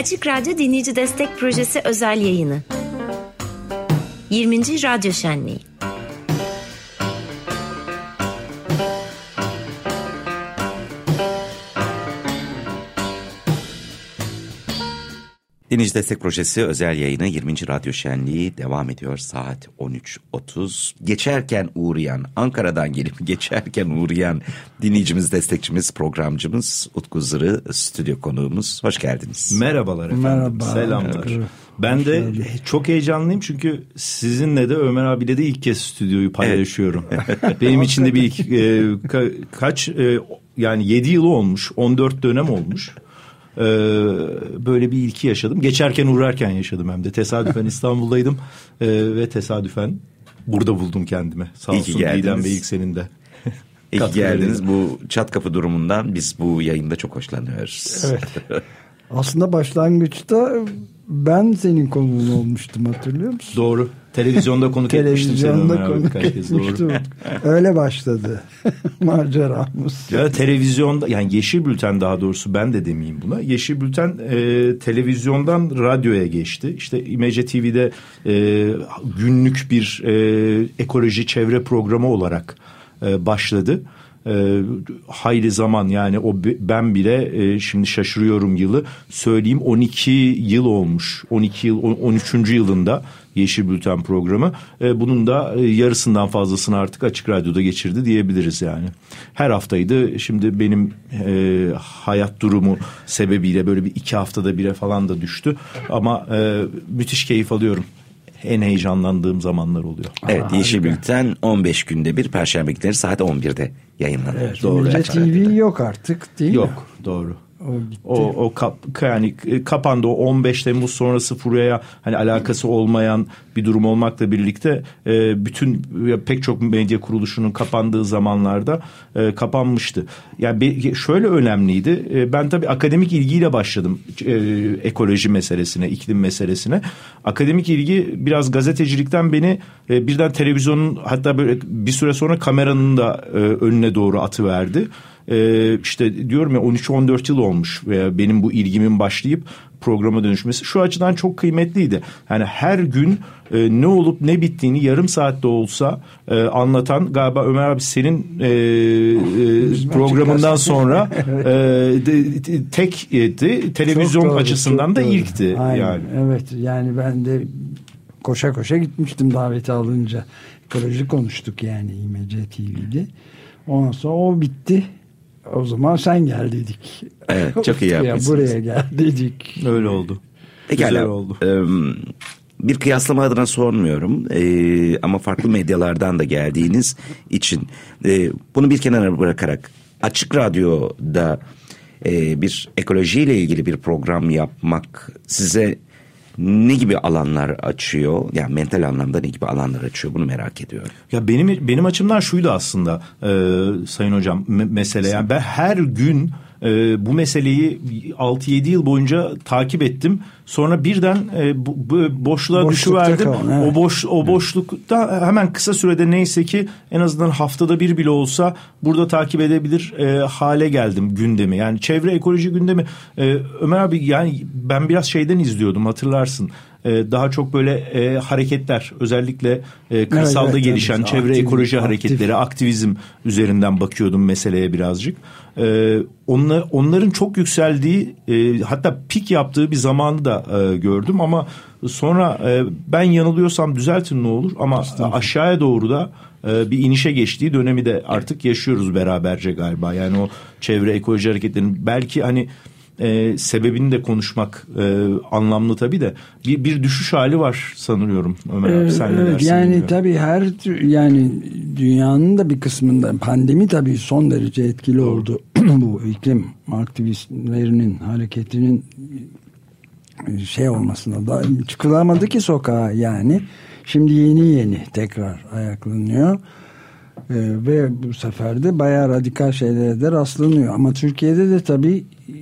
Açık Radyo Dinleyici Destek Projesi özel yayını. 20. Radyo Şenliği. Dinleyici Destek Projesi özel yayını 20. Radyo Şenliği devam ediyor saat 13.30. Geçerken uğrayan, Ankara'dan gelip geçerken uğrayan dinleyicimiz, destekçimiz, programcımız Utku Zırı stüdyo konuğumuz. Hoş geldiniz. Merhabalar efendim. Merhaba. Selamlar. Merhaba. Ben de çok heyecanlıyım çünkü sizinle de Ömer abiyle de ilk kez stüdyoyu paylaşıyorum. Benim için de bir ilk, e, ka- kaç e, yani 7 yıl olmuş, 14 dönem olmuş. Ee, böyle bir ilki yaşadım. Geçerken uğrarken yaşadım hem de. Tesadüfen İstanbul'daydım Ee, ve tesadüfen burada buldum kendimi. Sağ olsun geldiniz. Didem Bey ilk senin de. İyi geldiniz. verelim. Bu çat kapı durumundan biz bu yayında çok hoşlanıyoruz. Evet. Aslında başlangıçta ben senin konuğun olmuştum hatırlıyor musun? Doğru. Televizyonda konuk etmiştim Televizyonda konuk etmiştim. Öyle başladı maceramız. Ya televizyonda yani Yeşil Bülten daha doğrusu ben de demeyeyim buna. Yeşil Bülten e, televizyondan radyoya geçti. İşte İmece TV'de e, günlük bir e, ekoloji çevre programı olarak e, başladı. E, hayli zaman yani o ben bile e, şimdi şaşırıyorum yılı. Söyleyeyim 12 yıl olmuş. 12 yıl on- 13. yılında Yeşil Bülten programı. E, bunun da e, yarısından fazlasını artık Açık Radyo'da geçirdi diyebiliriz yani. Her haftaydı. Şimdi benim e, hayat durumu sebebiyle böyle bir iki haftada bire falan da düştü. Ama e, müthiş keyif alıyorum en heyecanlandığım zamanlar oluyor. Evet Yeşil Bülten 15 günde bir Perşembe günleri saat 11'de yayınlanıyor. Evet, İmece TV yok artık değil mi? Yok doğru. O gitti. O, o kap, yani e, kapandı o 15 Temmuz sonrası furyaya hani alakası olmayan bir durum olmakla birlikte e, bütün pek çok medya kuruluşunun kapandığı zamanlarda e, kapanmıştı. Yani bir- şöyle önemliydi. E, ben tabii akademik ilgiyle başladım e, ekoloji meselesine, iklim meselesine. Akademik ilgi biraz gazetecilikten beni e, birden televizyonun hatta böyle bir süre sonra kameranın da e, önüne doğru atıverdi. Ee, işte diyorum ya 13-14 yıl olmuş veya benim bu ilgimin başlayıp programa dönüşmesi şu açıdan çok kıymetliydi. Yani her gün e, ne olup ne bittiğini yarım saatte olsa e, anlatan galiba Ömer abi senin e, e, programından sonra e, de- de- tek e, de- televizyon Çok doğru, açısından çok da doğru. ilkti Aynen, yani. Evet yani ben de koşa koşa gitmiştim daveti alınca. Ekoloji konuştuk yani İmece TV'de. Ondan sonra o bitti. O zaman sen gel dedik. Evet, çok iyi Ya yapmışsınız. Buraya gel dedik. Öyle oldu. Güzel Pekala. oldu. Ee, bir kıyaslama adına sormuyorum Ee, ama farklı medyalardan da geldiğiniz için e, bunu bir kenara bırakarak açık radyoda e, bir ekolojiyle ilgili bir program yapmak size ne gibi alanlar açıyor? Yani mental anlamda ne gibi alanlar açıyor? Bunu merak ediyorum. Ya benim benim açımdan şuydu aslında e, Sayın Hocam me- mesele. Yani ben her gün e, bu meseleyi 6-7 yıl boyunca takip ettim. Sonra birden e, bu, bu boşluğa Boşlukta düşüverdim. evet. O boş o boşlukta hemen kısa sürede neyse ki en azından haftada bir bile olsa burada takip edebilir e, hale geldim gündemi. Yani çevre ekoloji gündemi. E, Ömer abi yani ben biraz şeyden izliyordum hatırlarsın. E, daha çok böyle e, hareketler özellikle e, kırsalda evet, gelişen tabii. çevre Aktif- ekoloji aktif. hareketleri aktivizm üzerinden bakıyordum meseleye birazcık. Ee, onla- onların çok yükseldiği e, hatta pik yaptığı bir zamanı da e, gördüm ama sonra e, ben yanılıyorsam düzeltin ne olur ama aşağıya doğru da e, bir inişe geçtiği dönemi de artık yaşıyoruz beraberce galiba. Yani o çevre ekoloji hareketlerinin belki hani e, sebebini de konuşmak e, anlamlı tabii de bir, bir düşüş hali var sanıyorum Ömer abi sen ne dersin yani bilmiyorum. tabii her yani dünyanın da bir kısmında pandemi tabii son derece etkili oldu. Bu iklim aktivistlerinin hareketinin şey olmasına da çıkılamadı ki sokağa yani. Şimdi yeni yeni tekrar ayaklanıyor. Ee, ve bu sefer de bayağı radikal şeylere de rastlanıyor. Ama Türkiye'de de tabii e,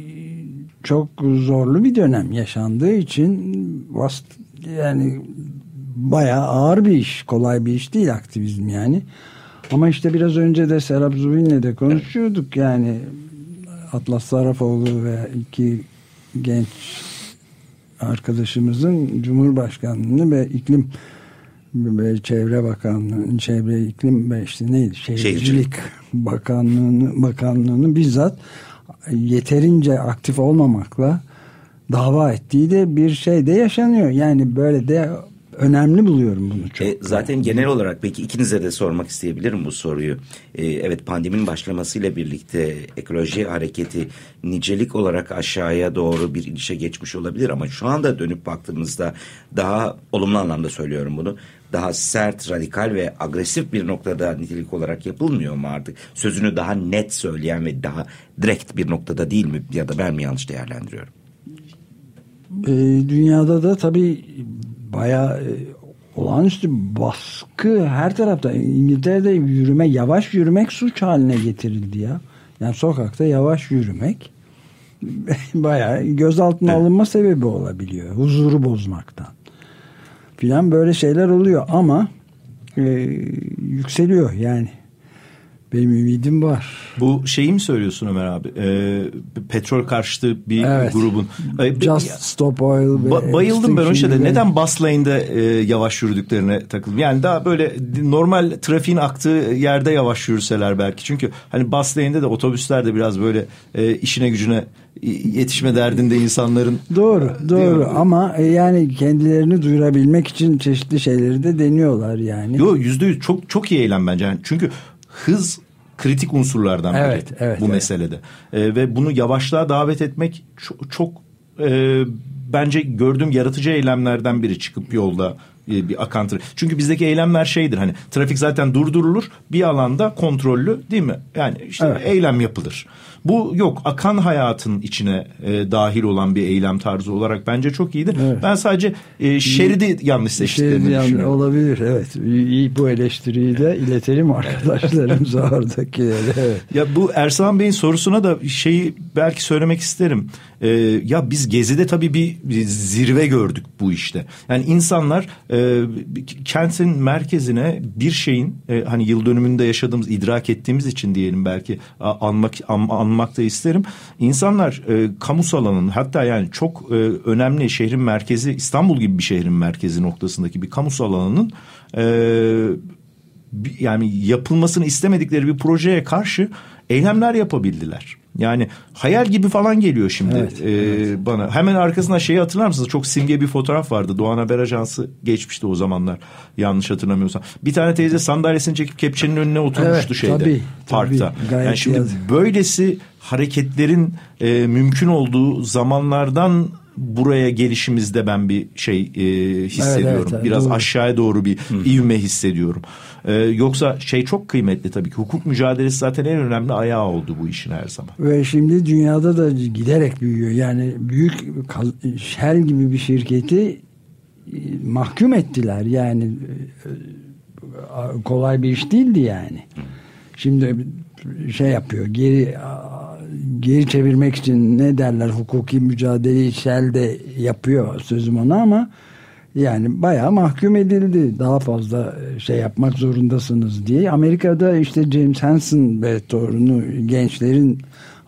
çok zorlu bir dönem yaşandığı için vast, yani bayağı ağır bir iş, kolay bir iş değil aktivizm yani. Ama işte biraz önce de Serap Zubin'le de konuşuyorduk yani Atlas Sarafoğlu ve iki genç arkadaşımızın Cumhurbaşkanlığını ve iklim ve Çevre Bakanlığı, Çevre iklim ve işte neydi? Şehircilik, Şehircilik. Bakanlığı'nı bakanlığını bizzat yeterince aktif olmamakla dava ettiği de bir şey de yaşanıyor. Yani böyle de önemli buluyorum bunu çok. E, zaten genel olarak peki ikinize de sormak isteyebilirim bu soruyu. E, evet pandeminin başlamasıyla birlikte ekoloji hareketi nicelik olarak aşağıya doğru bir inişe geçmiş olabilir ama şu anda dönüp baktığımızda daha olumlu anlamda söylüyorum bunu. Daha sert, radikal ve agresif bir noktada nitelik olarak yapılmıyor mu artık? Sözünü daha net söyleyen ve daha direkt bir noktada değil mi? Ya da ben mi yanlış değerlendiriyorum? E, dünyada da tabii bayağı e, olağanüstü baskı her tarafta. İngiltere'de yürüme, yavaş yürümek suç haline getirildi ya. Yani sokakta yavaş yürümek bayağı gözaltına evet. alınma sebebi olabiliyor. Huzuru bozmaktan. Filan böyle şeyler oluyor ama e, yükseliyor yani. Benim ümidim var. Bu şeyi mi söylüyorsun Ömer abi? Ee, petrol karşıtı bir evet. grubun. Just Stop Oil. Ba- bayıldım ben o şeyde. Neden bus lane'de e, yavaş yürüdüklerine takıldım. Yani daha böyle normal trafiğin aktığı yerde yavaş yürüseler belki. Çünkü hani bus lane'de de otobüsler de biraz böyle e, işine gücüne yetişme derdinde insanların. Doğru, doğru ama e, yani kendilerini duyurabilmek için çeşitli şeyleri de deniyorlar yani. Yok yüzde yüz çok çok iyi eylem bence. Yani çünkü hız kritik unsurlardan biri evet, evet, bu evet. meselede. E, ve bunu yavaşlığa davet etmek çok, çok e, bence gördüğüm yaratıcı eylemlerden biri çıkıp yolda e, bir akan trafik. Çünkü bizdeki eylemler şeydir hani trafik zaten durdurulur bir alanda kontrollü değil mi? Yani işte evet. eylem yapılır. Bu yok akan hayatın içine e, dahil olan bir eylem tarzı olarak bence çok iyidir. Evet. Ben sadece e, şeridi yanlış seçtiklerini şeridi düşünüyorum. Olabilir evet. İyi, bu eleştiriyi de iletelim arkadaşlarımıza oradakilere. Evet. Ya bu Ersan Bey'in sorusuna da şeyi belki söylemek isterim. E, ya biz Gezi'de tabii bir, bir zirve gördük bu işte. Yani insanlar e, kentin merkezine bir şeyin e, hani yıl dönümünde yaşadığımız, idrak ettiğimiz için diyelim belki anmak an, anmak da isterim. İnsanlar e, kamusal alanın hatta yani çok e, önemli şehrin merkezi İstanbul gibi bir şehrin merkezi noktasındaki bir kamusal alanın e, yani yapılmasını istemedikleri bir projeye karşı eylemler yapabildiler. Yani hayal gibi falan geliyor şimdi evet, e, evet. bana. Hemen arkasına şeyi hatırlar mısınız? Çok simge bir fotoğraf vardı. Doğan Haber Ajansı geçmişti o zamanlar. Yanlış hatırlamıyorsam. Bir tane teyze sandalyesini çekip kepçenin önüne oturmuştu evet, şeyde. Tabii, parkta. Tabii, yani şimdi yazık. böylesi hareketlerin e, mümkün olduğu zamanlardan buraya gelişimizde ben bir şey e, hissediyorum. Evet, evet, Biraz doğru. aşağıya doğru bir Hı. ivme hissediyorum. E, yoksa şey çok kıymetli tabii ki. Hukuk mücadelesi zaten en önemli ayağı oldu bu işin her zaman. Ve şimdi dünyada da giderek büyüyor. Yani büyük Shell gibi bir şirketi e, mahkum ettiler. Yani e, kolay bir iş değildi yani. Şimdi şey yapıyor geri geri çevirmek için ne derler hukuki mücadeleyi Shell de yapıyor sözüm ona ama yani bayağı mahkum edildi. Daha fazla e, şey yapmak zorundasınız diye. Amerika'da işte James Hansen ve torunu gençlerin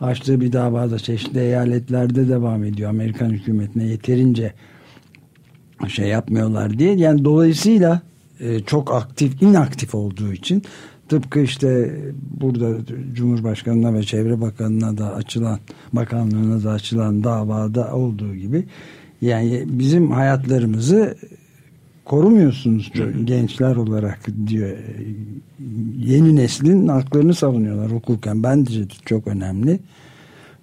açtığı bir davada çeşitli eyaletlerde devam ediyor. Amerikan hükümetine yeterince şey yapmıyorlar diye. Yani dolayısıyla e, çok aktif, inaktif olduğu için tıpkı işte burada Cumhurbaşkanı'na ve Çevre Bakanı'na da açılan bakanlığına da açılan davada olduğu gibi yani bizim hayatlarımızı korumuyorsunuz gençler olarak diyor. Yeni neslin haklarını savunuyorlar hukuken. Bence çok önemli.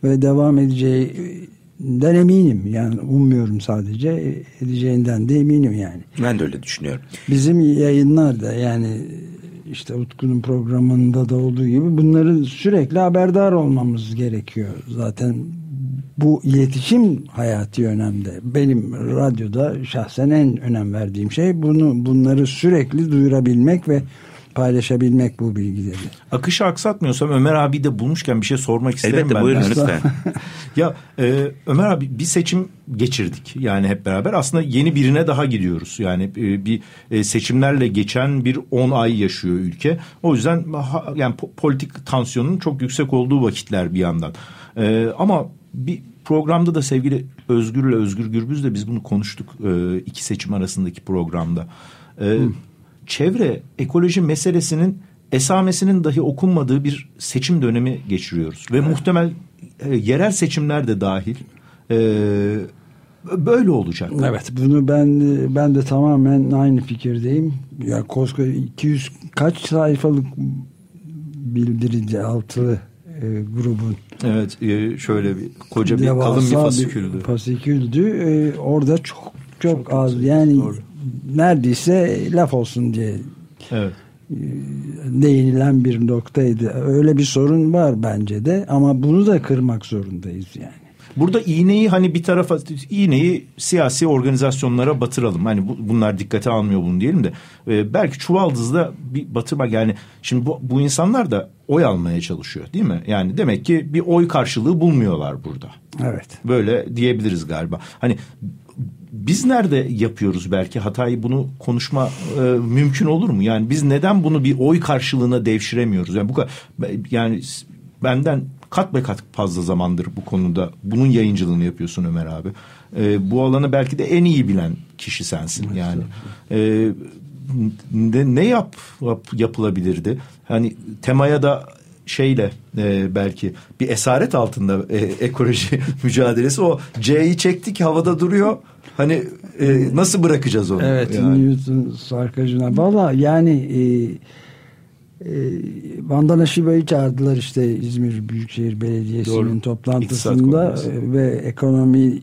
Ve devam edeceğinden eminim. Yani ummuyorum sadece edeceğinden de eminim yani. Ben de öyle düşünüyorum. Bizim yayınlar da yani işte Utku'nun programında da olduğu gibi bunları sürekli haberdar olmamız gerekiyor. Zaten bu iletişim hayati önemde. Benim radyoda şahsen en önem verdiğim şey bunu bunları sürekli duyurabilmek ve paylaşabilmek bu bilgileri. Akışı aksatmıyorsam Ömer abi de bulmuşken bir şey sormak isterim Elbette, ben. buyurun lütfen. ya e, Ömer abi bir seçim geçirdik yani hep beraber. Aslında yeni birine daha gidiyoruz. Yani e, bir e, seçimlerle geçen bir 10 ay yaşıyor ülke. O yüzden yani politik tansiyonun çok yüksek olduğu vakitler bir yandan. E, ama bir programda da sevgili Özgür'le Özgür Gürbüz'le biz bunu konuştuk e, iki seçim arasındaki programda. E, çevre ekoloji meselesinin esamesinin dahi okunmadığı bir seçim dönemi geçiriyoruz. Ve evet. muhtemel e, yerel seçimler de dahil e, böyle olacak. Evet bunu ben ben de tamamen aynı fikirdeyim. Ya koskoca 200 kaç sayfalık bildirici altılı e, grubun. Evet e, şöyle bir koca bir kalın bir fasiküldü. Bir fasiküldü. E, orada çok çok, çok az yani doğru. Neredeyse laf olsun diye. Evet değinilen bir noktaydı. Öyle bir sorun var bence de ama bunu da kırmak zorundayız yani. Burada iğneyi hani bir tarafa iğneyi siyasi organizasyonlara batıralım. Hani bu, bunlar dikkate almıyor bunu diyelim de e, belki çuvaldızda bir batırmak yani şimdi bu, bu insanlar da oy almaya çalışıyor değil mi? Yani demek ki bir oy karşılığı bulmuyorlar burada. Evet. Böyle diyebiliriz galiba. Hani biz nerede yapıyoruz belki hatayı bunu konuşma e, mümkün olur mu? Yani biz neden bunu bir oy karşılığına devşiremiyoruz? Yani bu kadar yani benden kat be kat fazla zamandır bu konuda bunun yayıncılığını yapıyorsun Ömer abi. E, bu alanı belki de en iyi bilen kişi sensin yani. E, ne, ne yap, yap yapılabilirdi? Hani temaya da şeyle e, belki bir esaret altında e, ekoloji mücadelesi o C'yi çektik havada duruyor. Hani e, nasıl bırakacağız onu? Evet yani. Newton sarkacına. Valla yani e, e, Vandana Şiva'yı çağırdılar işte İzmir Büyükşehir Belediyesi'nin Doğru. toplantısında ve ekonomi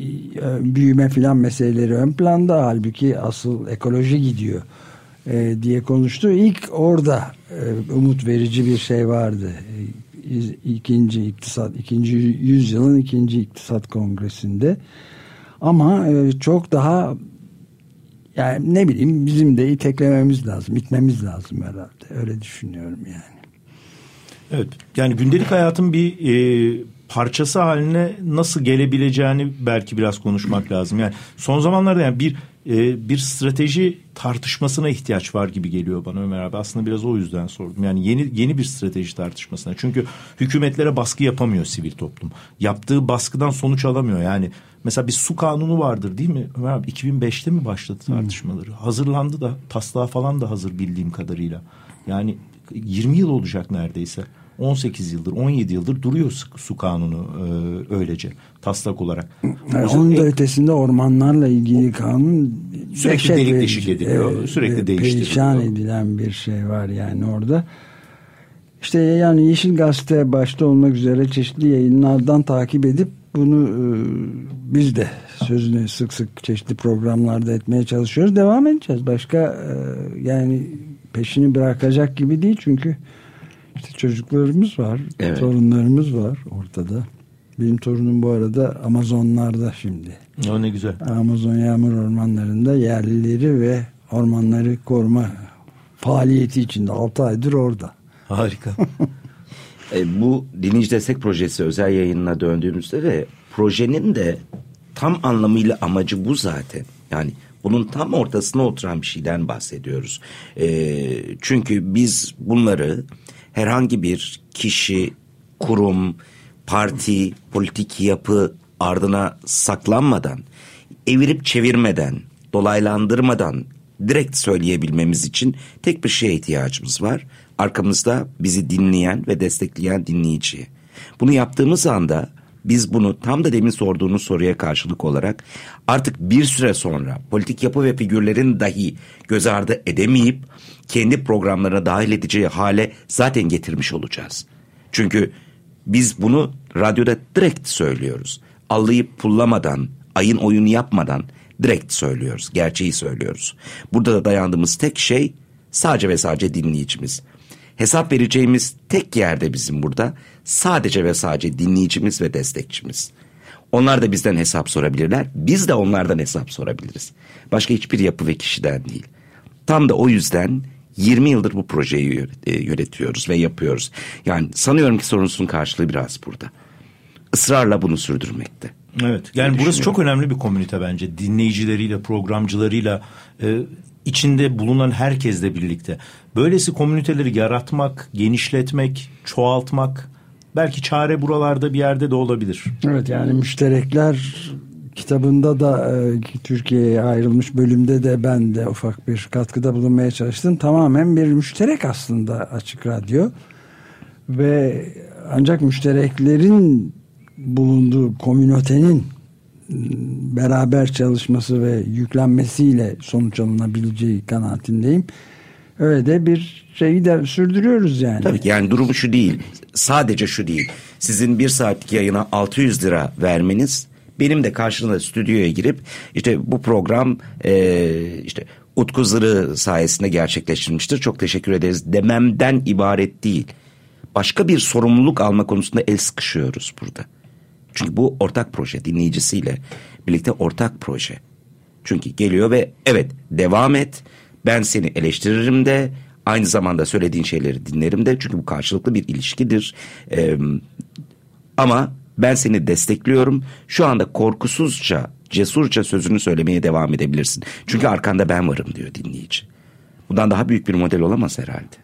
e, büyüme filan meseleleri ön planda halbuki asıl ekoloji gidiyor e, diye konuştu. İlk orada e, umut verici bir şey vardı. E, ikinci iktisat, ikinci yüzyılın ikinci iktisat kongresinde. Ama e, çok daha yani ne bileyim bizim de iteklememiz lazım, itmemiz lazım herhalde. Öyle düşünüyorum yani. Evet yani gündelik hayatın bir e, parçası haline nasıl gelebileceğini belki biraz konuşmak lazım. Yani son zamanlarda yani bir e, bir strateji tartışmasına ihtiyaç var gibi geliyor bana Ömer abi. Aslında biraz o yüzden sordum. Yani yeni yeni bir strateji tartışmasına. Çünkü hükümetlere baskı yapamıyor sivil toplum. Yaptığı baskıdan sonuç alamıyor. Yani mesela bir su kanunu vardır değil mi? Ömer abi 2005'te mi başladı tartışmaları? Hmm. Hazırlandı da taslağı falan da hazır bildiğim kadarıyla. Yani 20 yıl olacak neredeyse. 18 yıldır 17 yıldır duruyor su, su kanunu e, öylece taslak olarak. Yani onun da e, ötesinde ormanlarla ilgili kanun sürekli delik deşik ediliyor. E, sürekli değiştiriliyor. Perişan edilen bir şey var yani orada. İşte yani Yeşil Gazete başta olmak üzere çeşitli yayınlardan takip edip bunu e, biz de sözünü sık sık çeşitli programlarda etmeye çalışıyoruz. Devam edeceğiz. Başka e, yani peşini bırakacak gibi değil çünkü işte çocuklarımız var, evet. torunlarımız var ortada. Benim torunum bu arada Amazonlarda şimdi. O ne güzel. Amazon yağmur ormanlarında yerlileri ve ormanları koruma faaliyeti içinde 6 aydır orada. Harika. e, bu dinleyici destek projesi özel yayınına döndüğümüzde de projenin de tam anlamıyla amacı bu zaten. Yani bunun tam ortasına oturan bir şeyden bahsediyoruz. E, çünkü biz bunları herhangi bir kişi, kurum, parti, politik yapı ardına saklanmadan, evirip çevirmeden, dolaylandırmadan direkt söyleyebilmemiz için tek bir şeye ihtiyacımız var. Arkamızda bizi dinleyen ve destekleyen dinleyici. Bunu yaptığımız anda biz bunu tam da demin sorduğunuz soruya karşılık olarak artık bir süre sonra politik yapı ve figürlerin dahi göz ardı edemeyip kendi programlarına dahil edeceği hale zaten getirmiş olacağız. Çünkü biz bunu radyoda direkt söylüyoruz. Allayıp pullamadan, ayın oyunu yapmadan direkt söylüyoruz. Gerçeği söylüyoruz. Burada da dayandığımız tek şey sadece ve sadece dinleyicimiz. Hesap vereceğimiz tek yerde bizim burada sadece ve sadece dinleyicimiz ve destekçimiz. Onlar da bizden hesap sorabilirler. Biz de onlardan hesap sorabiliriz. Başka hiçbir yapı ve kişiden değil. Tam da o yüzden 20 yıldır bu projeyi e, yönetiyoruz ve yapıyoruz. Yani sanıyorum ki sorunun karşılığı biraz burada. Israrla bunu sürdürmekte. Evet. Yani burası çok önemli bir komünite bence. Dinleyicileriyle, programcılarıyla, e, içinde bulunan herkesle birlikte. Böylesi komüniteleri yaratmak, genişletmek, çoğaltmak belki çare buralarda bir yerde de olabilir. Evet yani müşterekler kitabında da e, Türkiye'ye ayrılmış bölümde de ben de ufak bir katkıda bulunmaya çalıştım. Tamamen bir müşterek aslında Açık Radyo ve ancak müştereklerin bulunduğu komünotenin beraber çalışması ve yüklenmesiyle sonuç alınabileceği kanaatindeyim. Öyle de bir şeyi de sürdürüyoruz yani. Tabii ki yani durum şu değil. Sadece şu değil. Sizin bir saatlik yayına 600 lira vermeniz benim de karşılığında stüdyoya girip işte bu program e, işte Utku Zırı sayesinde gerçekleştirilmiştir. Çok teşekkür ederiz dememden ibaret değil. Başka bir sorumluluk alma konusunda el sıkışıyoruz burada. Çünkü bu ortak proje dinleyicisiyle birlikte ortak proje. Çünkü geliyor ve evet devam et ben seni eleştiririm de aynı zamanda söylediğin şeyleri dinlerim de çünkü bu karşılıklı bir ilişkidir. Ee, ama ben seni destekliyorum. Şu anda korkusuzca, cesurca sözünü söylemeye devam edebilirsin. Çünkü arkanda ben varım diyor dinleyici. Bundan daha büyük bir model olamaz herhalde.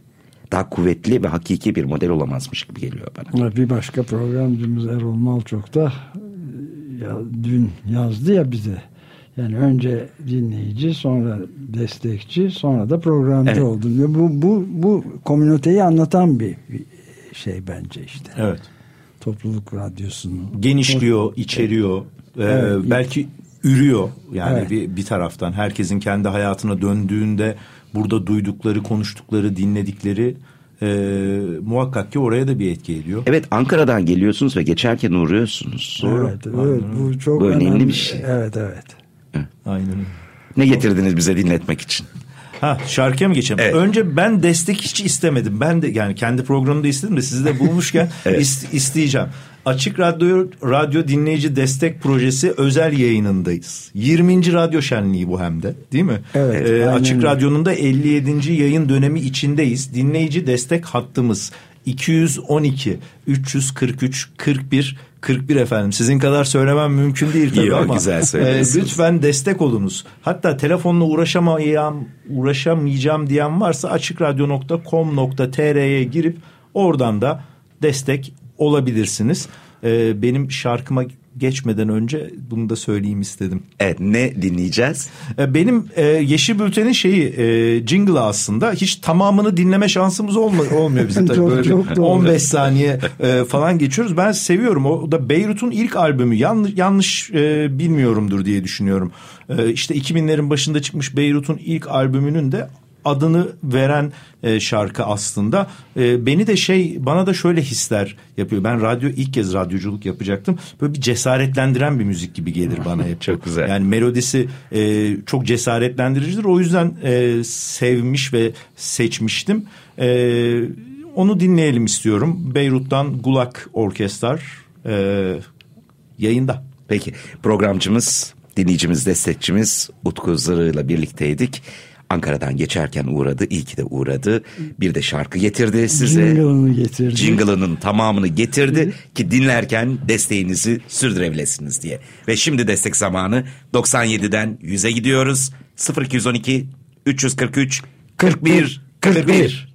Daha kuvvetli ve hakiki bir model olamazmış gibi geliyor bana. Bir başka programcımız Erol Malçok da ya, dün yazdı ya bize. Yani önce dinleyici, sonra destekçi, sonra da programcı evet. oldun. Bu bu bu komüniteyi anlatan bir, şey bence işte. Evet. Topluluk radyosunun genişliyor, içeriyor. Ee, evet. belki ürüyor yani evet. bir, bir taraftan herkesin kendi hayatına döndüğünde burada duydukları, konuştukları, dinledikleri e, muhakkak ki oraya da bir etki ediyor. Evet Ankara'dan geliyorsunuz ve geçerken uğruyorsunuz. Doğru. Evet, evet bu çok bu önemli, önemli bir şey. Evet evet. Aynen Ne getirdiniz bize dinletmek için? Ha şarkıya mı geçelim? Evet. Önce ben destek hiç istemedim. Ben de yani kendi programımda istedim de sizi de bulmuşken evet. ist, isteyeceğim. Açık Radyo Radyo Dinleyici Destek Projesi özel yayınındayız. 20. radyo şenliği bu hem de değil mi? Evet. Ee, Açık Radyo'nun da 57. yayın dönemi içindeyiz. Dinleyici destek hattımız 212 343 41 41 efendim. Sizin kadar söylemem mümkün değil tabii Yok, ama güzel e, lütfen destek olunuz. Hatta telefonla uğraşamayacağım, uğraşamayacağım diyen varsa açıkradyo.com.tr'ye girip oradan da destek olabilirsiniz. E, benim şarkıma geçmeden önce bunu da söyleyeyim istedim. Evet ne dinleyeceğiz? E, benim e, Yeşil Bülten'in şeyi e, jingle'ı aslında hiç tamamını dinleme şansımız olma, olmuyor bizim tabii. çok, Böyle çok 15 saniye e, falan geçiyoruz. Ben seviyorum. O da Beyrut'un ilk albümü. Yanlış, yanlış e, bilmiyorumdur diye düşünüyorum. E, işte 2000'lerin başında çıkmış Beyrut'un ilk albümünün de adını veren e, şarkı aslında. E, beni de şey bana da şöyle hisler yapıyor. Ben radyo ilk kez radyoculuk yapacaktım. Böyle bir cesaretlendiren bir müzik gibi gelir bana hep. çok güzel. Yani melodisi e, çok cesaretlendiricidir. O yüzden e, sevmiş ve seçmiştim. E, onu dinleyelim istiyorum. Beyrut'tan Gulak Orkestrar e, yayında. Peki programcımız, dinleyicimiz, destekçimiz Utku Zırı ile birlikteydik. Ankara'dan geçerken uğradı. İyi ki de uğradı. Bir de şarkı getirdi size. Jingle'ını getirdi. Jingle'ının tamamını getirdi ki dinlerken desteğinizi sürdürebilirsiniz diye. Ve şimdi destek zamanı 97'den 100'e gidiyoruz. 0212 343 41 41.